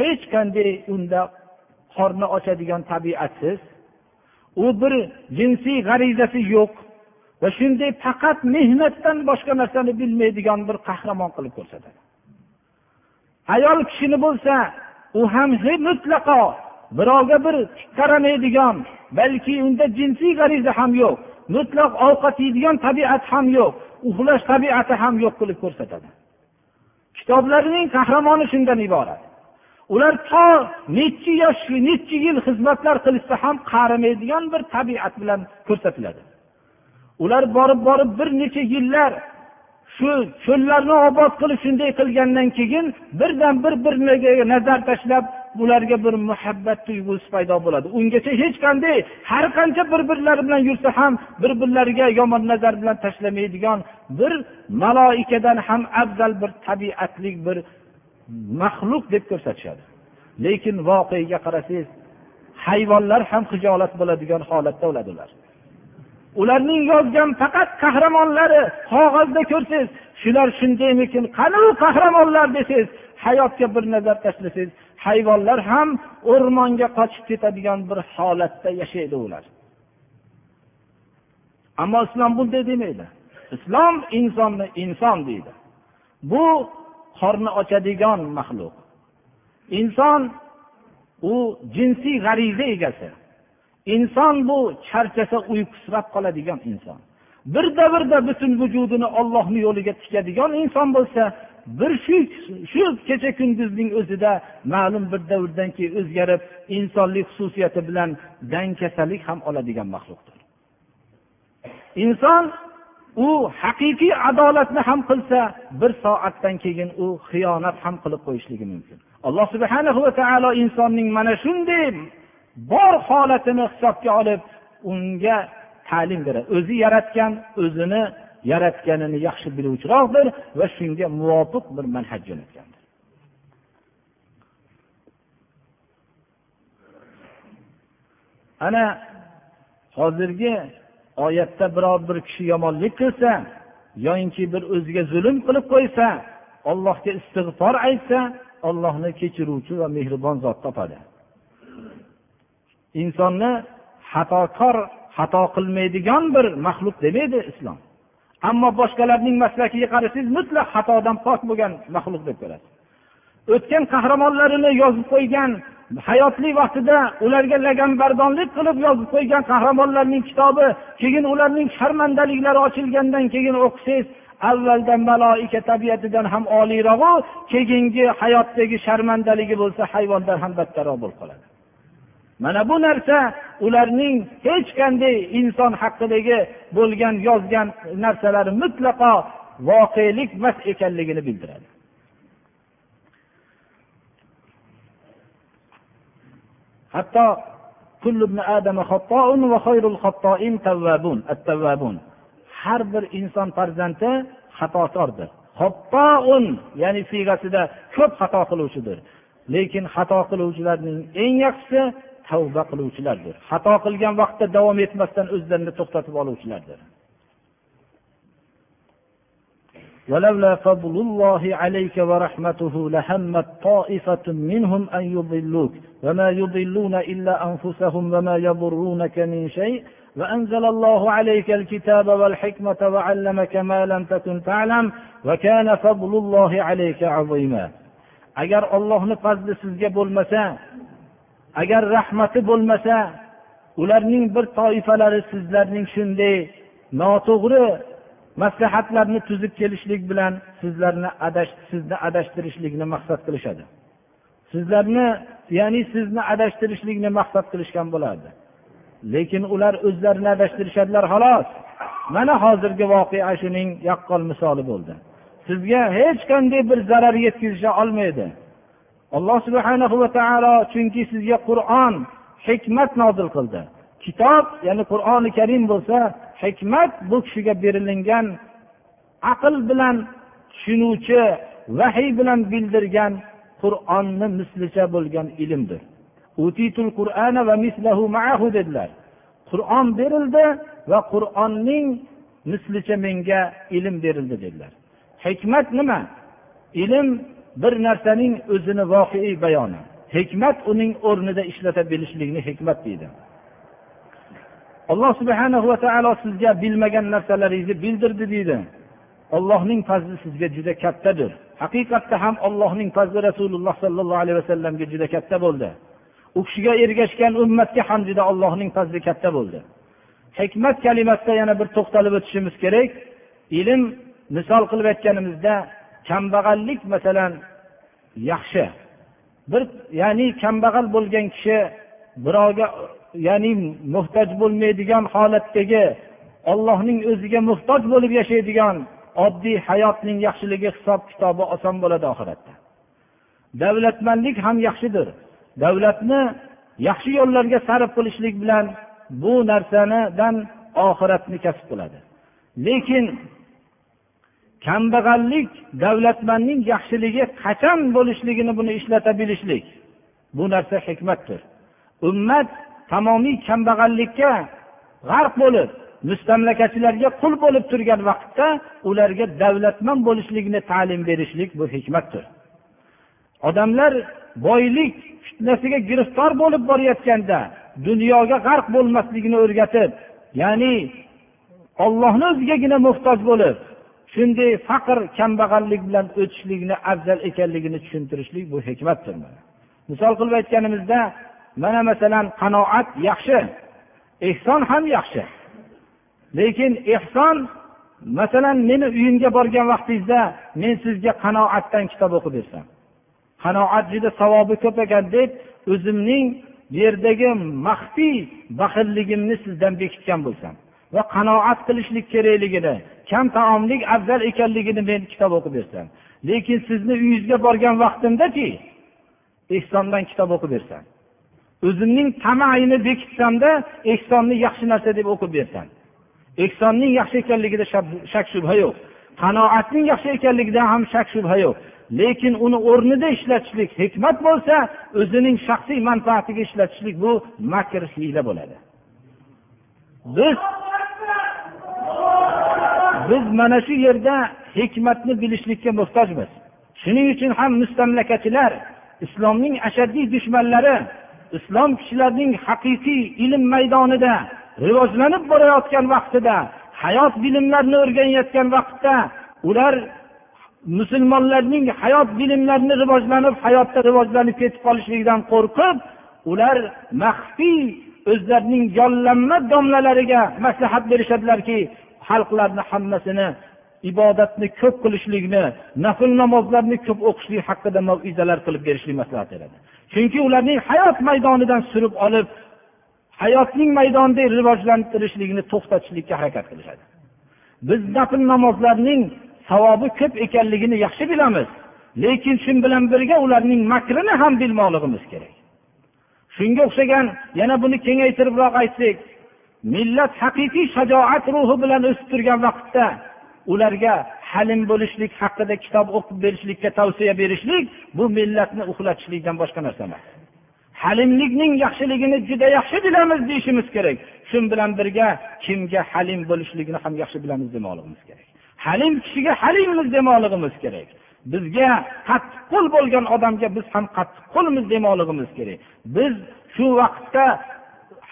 hech qanday unda qorni ochadigan tabiatsiz. U bir jinsiy g'arizasi yo'q va shunday faqat mehnatdan boshqa narsani bilmaydigan bir qahramon qilib ko'rsatadi. Ayol kishini bo'lsa u ham mutlaqo birovga bir qaramaydigan balki unda jinsiy g'ariza ham yo'q mutlaq ovqat yeydigan tabiat ham yo'q uxlash tabiati ham yo'q qilib ko'rsatadi. Kitoblarining qahramoni shundan iborat. Ular to nechi yosh nechi yil xizmatlar qilishsa ham qarimaydigan bir tabiat bilan ko'rsatiladi. Ular borib borib bir necha yillar shu cho'llarni obod qilib shunday qilgandan keyin birdan bir biriga nazar tashlab ularga bir muhabbat tuyg'usi paydo bo'ladi. Ungacha hech qanday har qancha bir birlari bilan yursa ham bir birlariga yomon nazar bilan tashlamaydigan bir maloikadan ham afzal bir tabiatlik bir maxluq deb ko'rsatishadi. Lekin voqeaga qarasangiz hayvonlar ham hijolat bo'ladigan holatda o'ladi ular ularning yozgan faqat qahramonlari qog'ozda ko'rsangiz shular shundaymikin qani u qahramonlar desangiz hayotga bir nazar tashlasangiz hayvonlar ham o'rmonga qochib ketadigan bir holatda yashaydi ular. Ammo islom bunday demaydi. Islom insonni inson deydi. Bu qorni ochadigan maxluq. Inson u jinsiy g'ariza egasi. Inson bu charchasa uyqusirab qoladigan inson. Bir davrda butun vujudini ollohni yo'liga tikadigan inson bo'lsa bir shu shu kecha kunduzning o'zida ma'lum bir davrdan keyin o'zgarib insonlik xususiyati bilan dangkasalik ham oladigan maxluqdir. Inson u haqiqiy adolatni ham qilsa bir soatdan keyin u xiyonat ham qilib qo'yishligi mumkin. Alloh subhana va taolo insonning mana shunday bor holatini hisobga olib unga ta'lim beradi. O'zi yaratgan o'zini yaratganini yaxshi biluvchiroqdir va shunga muvofiq bir manhaj jo'natgandir. Ana hozirgi oyatda biror bir kishi yomonlik qilsa yoyinki bir o'ziga zulm qilib qo'ysa ollohga istig'for aytsa ollohni kechiruvchi va mehribon zot topadi. Insonni xatokor xato qilmaydigan bir maxluq demaydi islom. Ammo boshqalarning maslakiga qarasangiz mutlaq xatodan pok bo'lgan maxluq deb ko'rasiz. O'tgan qahramonlarini yozib qo'ygan hayotli vaqtida ularga laganbardonlik qilib yozib qo'ygan qahramonlarning kitobi keyin ularning sharmandaliklari ochilgandan keyin o'qisangiz avvalda maloika tabiatidan ham oliyrog'u keyingi hayotdagi sharmandaligi bo'lsa hayvondan ham battarroq bo'lib qoladi. Mana bu narsa ularning hech qanday inson haqidagi bo'lgan yozgan narsalari mutlaqo voqelik emas ekanligini bildiradi. Hatto har bir inson farzandi xatokordir ya'ni siygasida ko'p xato qiluvchidir. Lekin xato qiluvchilarning eng yaxshisi tavba qiluvchilardir xato qilgan vaqtda davom etmasdan o'zlarini to'xtatib oluvchilardir ولولا فضل الله عليك ورحمته لهمت طائفة منهم أن يضلوك وما يضلون إلا أنفسهم وما يضرونك من شيء وأنزل الله عليك الكتاب والحكمة وعلمك ما لم تكن تعلم وكان فضل الله عليك عظيما agar ollohni fazli sizga bo'lmasa agar rahmati bo'lmasa ularning bir toifalari sizlarning shunday noto'g'ri maslahatlarni tuzib kelishlik bilan sizlarni adash sizni adashtirishlikni maqsad qilishadi. Sizlarni ya'ni sizni adashtirishlikni maqsad qilishgan bo'lardi. Lekin ular o'zlarini adashtirishadilar xolos. Mana hozirgi voqea shuning yaqqol misoli bo'ldi. Sizga hech qanday bir zarar yetkazisha olmaydi. Alloh subhana va taolo chunki sizga qur'on hikmat nozil qildi. Kitob ya'ni qur'oni karim bo'lsa hikmat bu kishiga berilingan aql bilan tushunuvchi vahiy bilan bildirgan qur'onni mislicha bo'lgan ilmdir. Utitul qur'ana va mislahu maahu dedilar. Qur'on berildi va qur'onning mislicha menga ilm berildi dedilar. Hikmat nima? Ilm bir narsaning o'zini voqeiy bayoni. Hikmat uning o'rnida ishlata bilishlikni hikmat deydi. Alloh subhana va taolo sizga bilmagan narsalaringizni bildirdi deydi. Ollohning fazli sizga juda kattadir. Haqiqatda ham ollohning fazli rasululloh sollallohu alayhi vasallamga juda katta bo'ldi. U kishiga ergashgan ummatga ham juda ollohning fazli katta bo'ldi. Hikmat kalimasida yana bir to'xtalib o'tishimiz kerak. Ilm misol qilib aytganimizda kambag'allik masalan yaxshi. Bir ya'ni kambag'al bo'lgan kishi birovga ya'ni muhtoj bo'lmaydigan holatdagi ollohning o'ziga muhtoj bo'lib yashaydigan oddiy hayotning yaxshiligi hisob kitobi oson bo'ladi oxiratda. Davlatmandlik ham yaxshidir. Davlatni yaxshi yo'llarga sarf qilishlik bilan bu narsanidan oxiratni kasb qiladi. Lekin kambag'allik davlatmandning yaxshiligi qachon bo'lishligini buni ishlata bilishlik bu narsa hikmatdir. Ummat tamomiy kambag'allikka g'arq bo'lib mustamlakachilarga qul bo'lib turgan vaqtda ularga davlatmand bo'lishlikni ta'lim berishlik bu hikmatdir. Odamlar boylik fitnasiga giriftor bo'lib borayotganda dunyoga g'arq bo'lmasligini o'rgatib ya'ni ollohni o'zigagina muhtoj bo'lib shunday faqr kambag'allik bilan o'tishlikni afzal ekanligini tushuntirishlik bu hikmatdir. Misol qilib aytganimizda mana masalan qanoat yaxshi ehson ham yaxshi. Lekin ehson masalan meni uyimga borgan vaqtingizda men sizga qanoatdan kitob o'qib bersam qanoat juda savobi ko'p ekan deb o'zimning yerdagi maxfiy baxilligimni sizdan bekitgan bo'lsam. Va qanoat qilishlik kerakligini kam taomlik afzal ekanligini men kitob o'qib bersam lekin sizni uyingizga borgan vaqtimdaki ehsondan kitob o'qib bersam o'zimning tamayini bekitsamda ehsonni yaxshi narsa deb o'qib bersam ehsonning yaxshi ekanligida shak shubha yo'q. Qanoatning yaxshi ekanligida ham shak shubha yo'q. Lekin uni o'rnida ishlatishlik hikmat bo'lsa o'zining shaxsiy manfaatiga ishlatishlik bu makr hiyla bo'ladi. Biz biz mana shu yerda hikmatni bilishlikka muhtojmiz. Shuning uchun ham mustamlakachilar islomning ashaddiy dushmanlari islom kishilarining haqiqiy ilm maydonida rivojlanib borayotgan vaqtida hayot bilimlarini o'rganayotgan vaqtda ular musulmonlarning hayot bilimlarini rivojlanib hayotda rivojlanib ketib qolishligidan qo'rqib ular maxfiy o'zlarining yollanma domlalariga maslahat berishadilarki xalqlarni hammasini ibodatni ko'p qilishlikni nafl namozlarni ko'p o'qishlik haqida maizalar qilib berishlik maslahat beradi. Chunki ularning hayot maydonidan surib olib hayotning maydonida rivojlantirishlikni to'xtatishlikka harakat qilishadi. Biz nafl namozlarning savobi ko'p ekanligini yaxshi bilamiz lekin shu bilan birga ularning makrini ham bilmoqligimiz kerak. Shunga o'xshagan yana buni kengaytiribroq aytsak millat haqiqiy shajoat ruhi bilan o'sib turgan vaqtda ularga halim bo'lishlik haqida kitob o'qib berishlikka tavsiya berishlik bu millatni uxlatishlikdan boshqa narsa emas. Halimlikning yaxshiligini juda yaxshi bilamiz deyishimiz kerak. Shu bilan birga kimga halim bo'lishligini ham yaxshi bilamiz demoqligimiz kerak. Halim kishiga halimmiz demoqligimiz kerak. Bizga qattiqqo'l bo'lgan odamga biz ham qattiqqo'lmiz demoqligimiz kerak. Biz shu vaqtda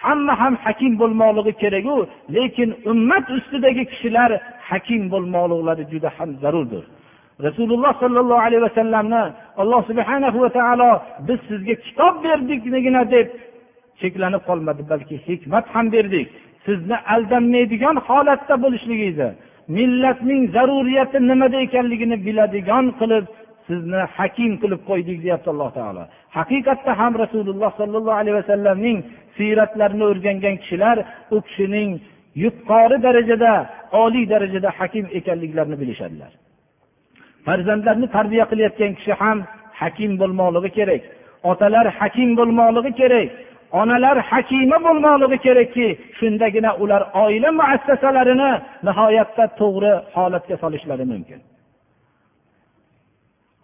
hamma ham hakim bo'lmoqligi keraku lekin ummat ustidagi kishilar hakim bo'lmoqliklari juda ham zarurdir. Rasululloh sollallohu alayhi vasallamni alloh subhanahu va taolo biz sizga kitob berdikgina deb cheklanib qolmadi balki hikmat ham berdik. Sizni aldanmaydigan holatda bo'lishligingizni millatning zaruriyati nimada ekanligini biladigan qilib sizni hakim qilib qo'ydik deyapti alloh taolo. Haqiqatda ham rasululloh sollallohu alayhi vasallamning siyratlarni o'rgangan kishilar u kishining yuqori darajada oliy darajada hakim ekanliklarini bilishadilar. Farzandlarni tarbiya qilayotgan kishi ham hakim bo'lmoqligi kerak otalar hakim bo'lmoqligi kerak onalar hakima bo'lmoqligi kerakki shundagina ular oila muassasalarini nihoyatda to'g'ri holatga solishlari mumkin.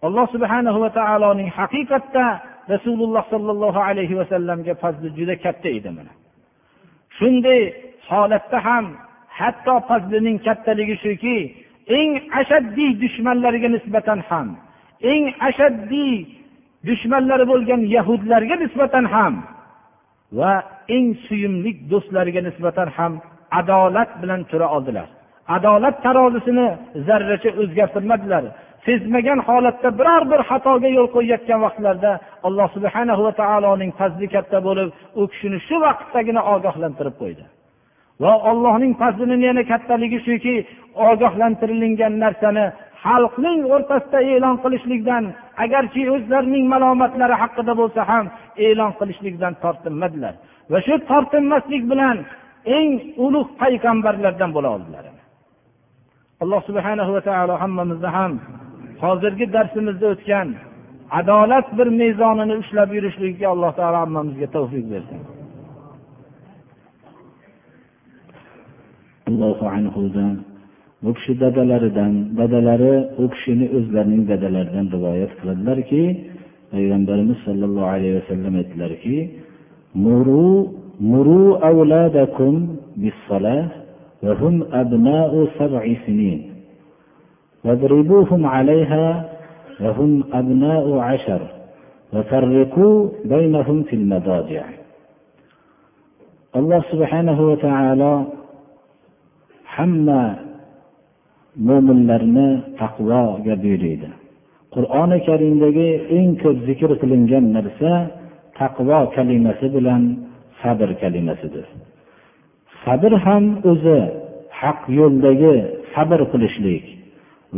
Alloh subhana va taoloning haqiqatda rasululloh sollallohu alayhi vasallamga fazli juda katta edi mana. Shunday holatda ham hatto fazlining kattaligi shuki eng ashaddiy dushmanlariga nisbatan ham eng ashaddiy dushmanlari bo'lgan yahudlarga nisbatan ham va eng suyumli do'stlariga nisbatan ham adolat bilan tura oldilar. Adolat tarozisini zarracha o'zgartirmadilar. Sezmagan holatda biror bir xatoga yo'l qo'yayotgan vaqtlarda alloh subhana va taoloning fazli katta bo'lib u kishini shu vaqtdagina ogohlantirib qo'ydi. Va allohning fazlini yana kattaligi shuki ogohlantirilgan narsani xalqning o'rtasida e'lon qilishlikdan agarchi o'zlarining malomatlari haqida bo'lsa ham e'lon qilishlikdan tortinmadilar. Va shu tortinmaslik bilan eng ulug' payg'ambarlardan bo'la oldilar. Alloh subhana va taolo hammamizni ham hozirgi darsimizda o'tgan adolat bir mezonini ushlab yurishlikka alloh taolo hammamizga tavfiq bersin. Allohu anhudan bu kishi dadalaridan dadalari u kishini o'zlarining dadalaridan rivoyat qiladilarki payg'ambarimiz sollallohu alayhi vasallam aytdilarki muru muru avladakum bis-salah va hum abna'u sab'i sinin. واضربوهم عليها وهم أبناء عشر وفرقوا بينهم في المضاجع alloh subhanahu va taolo hamma mo'minlarni taqvoga buyuriydi qur'oni karimdagi eng ko'p zikr qilingan narsa taqvo kalimasi bilan sabr kalimasidir sabr ham o'zi haq yo'ldagi sabr qilishlik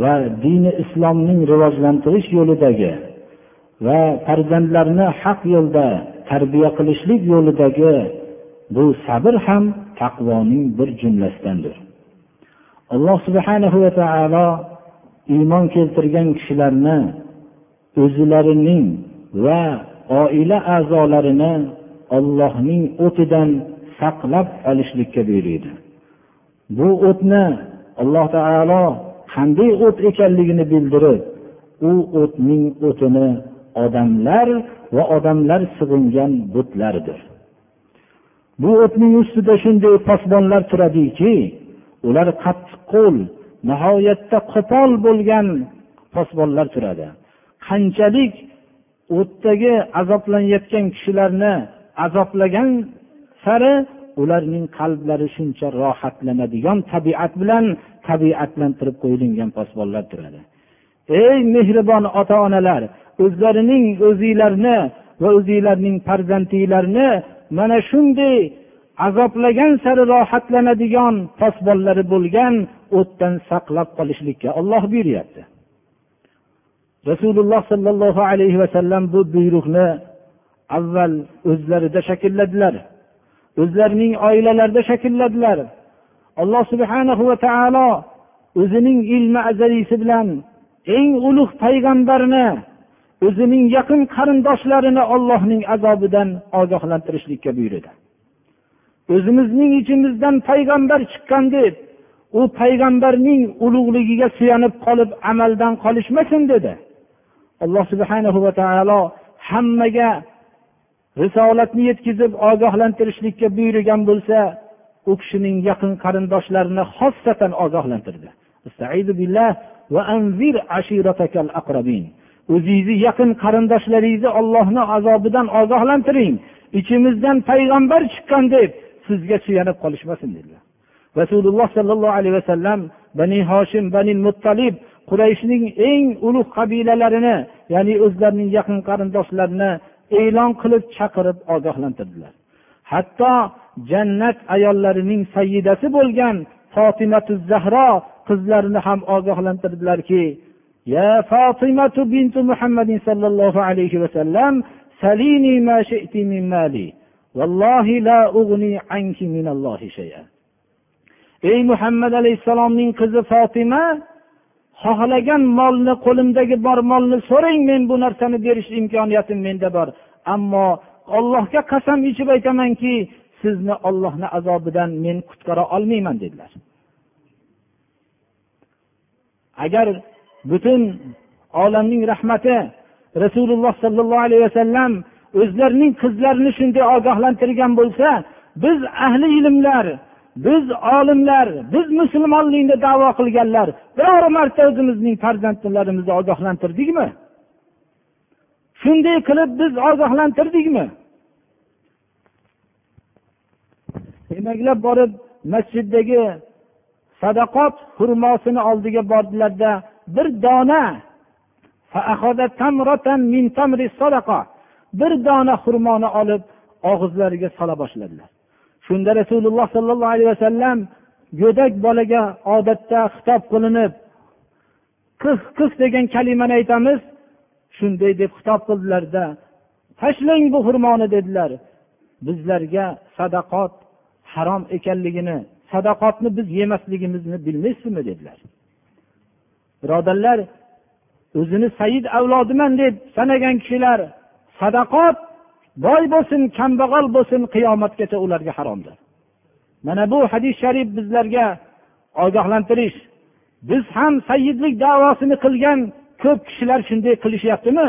va dini islomning rivojlantirish yo'lidagi va farzandlarni haq yo'lda tarbiya qilishlik yo'lidagi bu sabr ham taqvoning bir jumlasidandir. Alloh subhanahu va taolo iymon keltirgan kishilarni o'zlarining va oila a'zolarini ollohning o'tidan saqlab qolishlikka buyuriydi. Bu o'tni alloh taolo qanday o't ekanligini bildirib u o'tning o'tini odamlar va odamlar sig'ingan butlardir. Bu o'tning ustida shunday posbonlar turadiki ular qattiqqo'l nihoyatda qo'pol bo'lgan posbonlar turadi. Qanchalik o'tdagi azoblanayotgan kishilarni azoblagan sari ularning qalblari shuncha rohatlanadigan tabiat bilan tabiatlantirib qo'yilgan posbonlar turadi. Ey mehribon ota onalar o'zlarining o'zinglarni va o'zinglarning farzandinglarni mana shunday azoblagan sari rohatlanadigan posbonlari bo'lgan o'tdan saqlab qolishlikka olloh buyuryapti. Rasululloh sollallohu alayhi vasallam bu buyruqni avval o'zlarida shaklladilar o'zlarining oilalarida shaklladilar alloh subhana va taolo o'zining ilmi azaliysi bilan eng ulug' payg'ambarni o'zining yaqin qarindoshlarini ollohning azobidan ogohlantirishlikka buyurdi. O'zimizning ichimizdan payg'ambar chiqqan deb u payg'ambarning ulug'ligiga suyanib qolib amaldan qolishmasin dedi. Alloh subhana va taolo hammaga risolatni yetkazib ogohlantirishlikka buyurgan bo'lsa u kishining yaqin qarindoshlarini xossatan ogohlantirdi. O'zingizni yaqin qarindoshlaringizni ollohni azobidan ogohlantiring. Ichimizdan payg'ambar chiqqan deb sizga suyanib qolishmasin dedilar. Rasululloh sollallohu alayhi vasallam bani hoshim bani muttalib qurayshning eng ulug' qabilalarini ya'ni o'zlarining yaqin qarindoshlarini e'lon qilib chaqirib ogohlantirdilar. Hatto jannat ayollarining sayyidasi bo'lgan fotimatu zahro qizlarini ham ogohlantirdilarki ya fotimatu bintu muhammadin sollallohu alayhi vasallam salini ma shi'ti min mali vallohi la ug'ni anki minallohi shay'a ey muhammad alayhissalomning qizi fotima xohlagan molni qo'limdagi bor molni so'rang men bu narsani berish imkoniyatim menda bor. Ammo allohga qasam ichib aytamanki sizni ollohni azobidan men qutqara olmayman dedilar. Agar butun olamning rahmati rasululloh sollallohu alayhi vasallam o'zlarining qizlarini shunday ogohlantirgan bo'lsa biz ahli ilmlar biz olimlar biz musulmonlikni davo qilganlar biror marta o'zimizning farzandlarimizni ogohlantirdikmi? Shunday qilib biz ogohlantirdikmi? Emaklab borib masjiddagi sadaqot xurmosini oldiga bordilarda bir dona bir dona xurmoni olib og'izlariga sola boshladilar. Shunda rasululloh sollallohu alayhi vasallam go'dak bolaga odatda xitob qilinib qih qih degan kalimani aytamiz. Shunday deb xitob qildilarda tashlang bu xurmoni dedilar. Bizlarga sadaqot harom ekanligini sadaqotni biz yemasligimizni bilmaysizmi dedilar. Birodarlar o'zini said avlodiman deb sanagan kishilar sadaqot boy bo'lsin kambag'al bo'lsin qiyomatgacha ularga haromdir. Mana bu hadis sharif bizlarga ogohlantirish biz ham sayyidlik davosini qilgan ko'p kishilar shunday qilishyaptimi?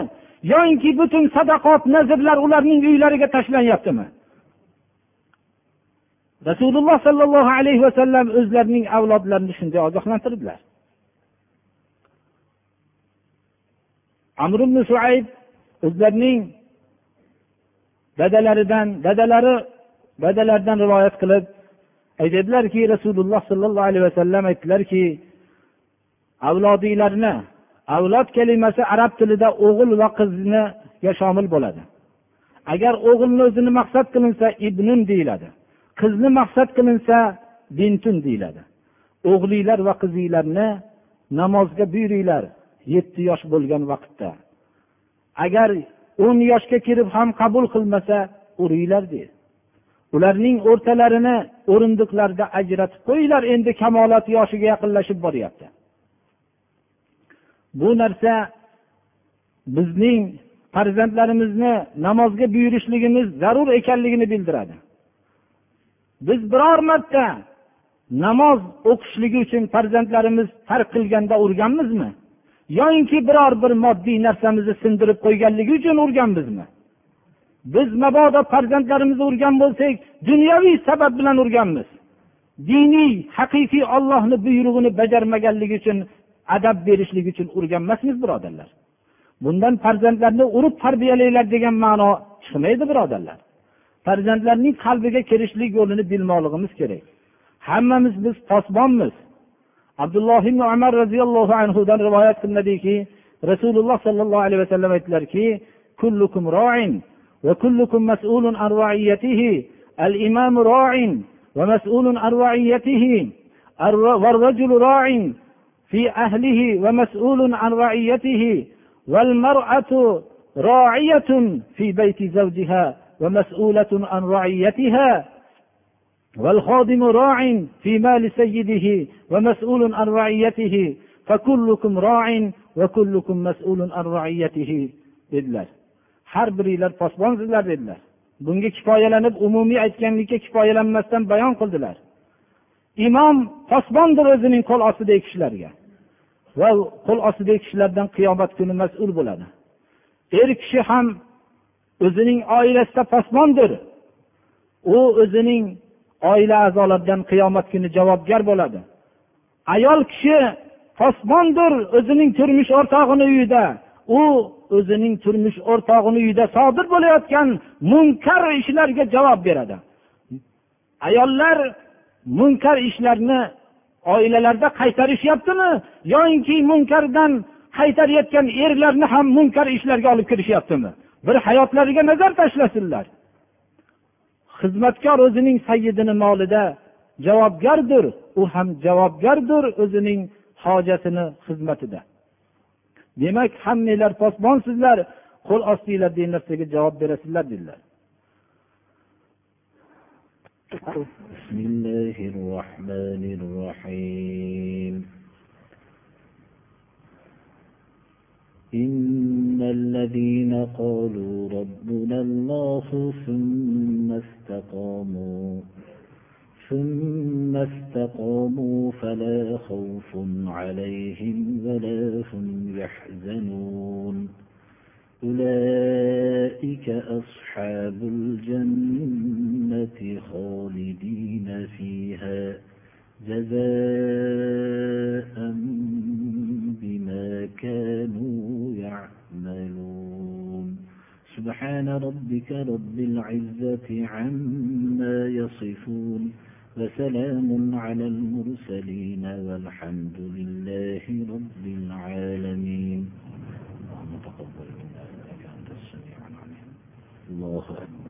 Yoinki butun sadaqot nazrlar ularning uylariga tashlanyaptimi? Rasululloh sollallohu alayhi vasallam o'zlarining avlodlarini shunday ogohlantirdilar. Amr ibn suayb o'zlarining dadalaridan dadalari dadalaridan rivoyat qilib aytadilarki rasululloh sollallohu alayhi vasallam aytdilarki avlodinglarni avlod kalimasi arab tilida o'g'il va qizni shomil bo'ladi. Agar o'g'ilni o'zini maqsad qilinsa ibnun deyiladi. Qizni maqsad qilinsa bintun deyiladi. O'g'linglar va qizinglarni namozga buyuringlar yetti yosh bo'lgan vaqtda. Agar o'n yoshga kirib ham qabul qilmasa uringlar deydi ularning o'rtalarini o'rindiqlarda ajratib qo'yinglar endi kamolat yoshiga yaqinlashib boryapti. Bu narsa bizning farzandlarimizni namozga buyurishligimiz zarur ekanligini bildiradi. Biz biror marta namoz o'qishligi uchun farzandlarimiz tark qilganda urganmizmi? Yoyinki biror bir moddiy narsamizni sindirib qo'yganligi uchun urganmizmi? Biz mabodo farzandlarimizni urgan bo'lsak dunyoviy sabab bilan urganmiz. Diniy haqiqiy ollohni buyrug'ini bajarmaganligi uchun adab berishlik uchun urgan emasmiz birodarlar. Bundan farzandlarni urib tarbiyalanglar degan ma'no chiqmaydi birodarlar. farzandlarning qalbiga kirishlik yo'lini bilmoqligimiz kerak hammamiz biz posbonmiz abdulloh ibn umar roziyallohu anhudan rivoyat qilinadiki rasululloh sollallohu alayhi vasallam aytdilarki kullukum roin va kullukum mas'ulun an roiyatihi al imamu roin va mas'ulun an roiyatihi والرجل راع في أهله ومسؤول عن رعيته والمرأة راعية في بيت زوجها ومسؤولة عن رعيتها والخادم راع في مال سيده ومسؤول عن رعيته فكلكم راع وكلكم مسؤول عن رعيته dedilar har biringlar posbonsizlar dedilar bunga kifoyalanib umumiy aytganlikka kifoyalanmasdan bayon qildilar imom posbondir o'zining qo'l ostidagi kishilarga va qo'l ostidagi kishilardan qiyomat kuni mas'ul bo'ladi er kishi ham o'zining oilasida pasmondir u o'zining oila a'zolaridan qiyomat kuni javobgar bo'ladi. Ayol kishi posbondir o'zining turmush o'rtog'ini uyida. U o'zining turmush o'rtog'ini uyida sodir bo'layotgan munkar ishlarga javob beradi. Ayollar munkar ishlarni oilalarda qaytarishyaptimi? Yoinki munkardan qaytarayotgan erlarni ham munkar ishlarga olib kirishyaptimi? bir hayotlariga nazar tashlasinlar xizmatkor o'zining sayyidini molida javobgardir u ham javobgardir o'zining hojatini xizmatida demak hammanglar posbonsizlar qo'l ostinglar degan narsaga javob berasizlar dedilar بسم الله الرحمن الرحيم إن الذين قالوا ربنا الله ثم استقاموا ثم استقاموا فلا خوف عليهم ولا هم يحزنون. أولئك أصحاب الجنة خالدين فيها. جزاء بما كانوا يعملون. سبحان ربك رب العزة عما يصفون. وسلام على المرسلين والحمد لله رب العالمين. اللهم تقبل منا إنك أنت السميع العليم. الله أكبر.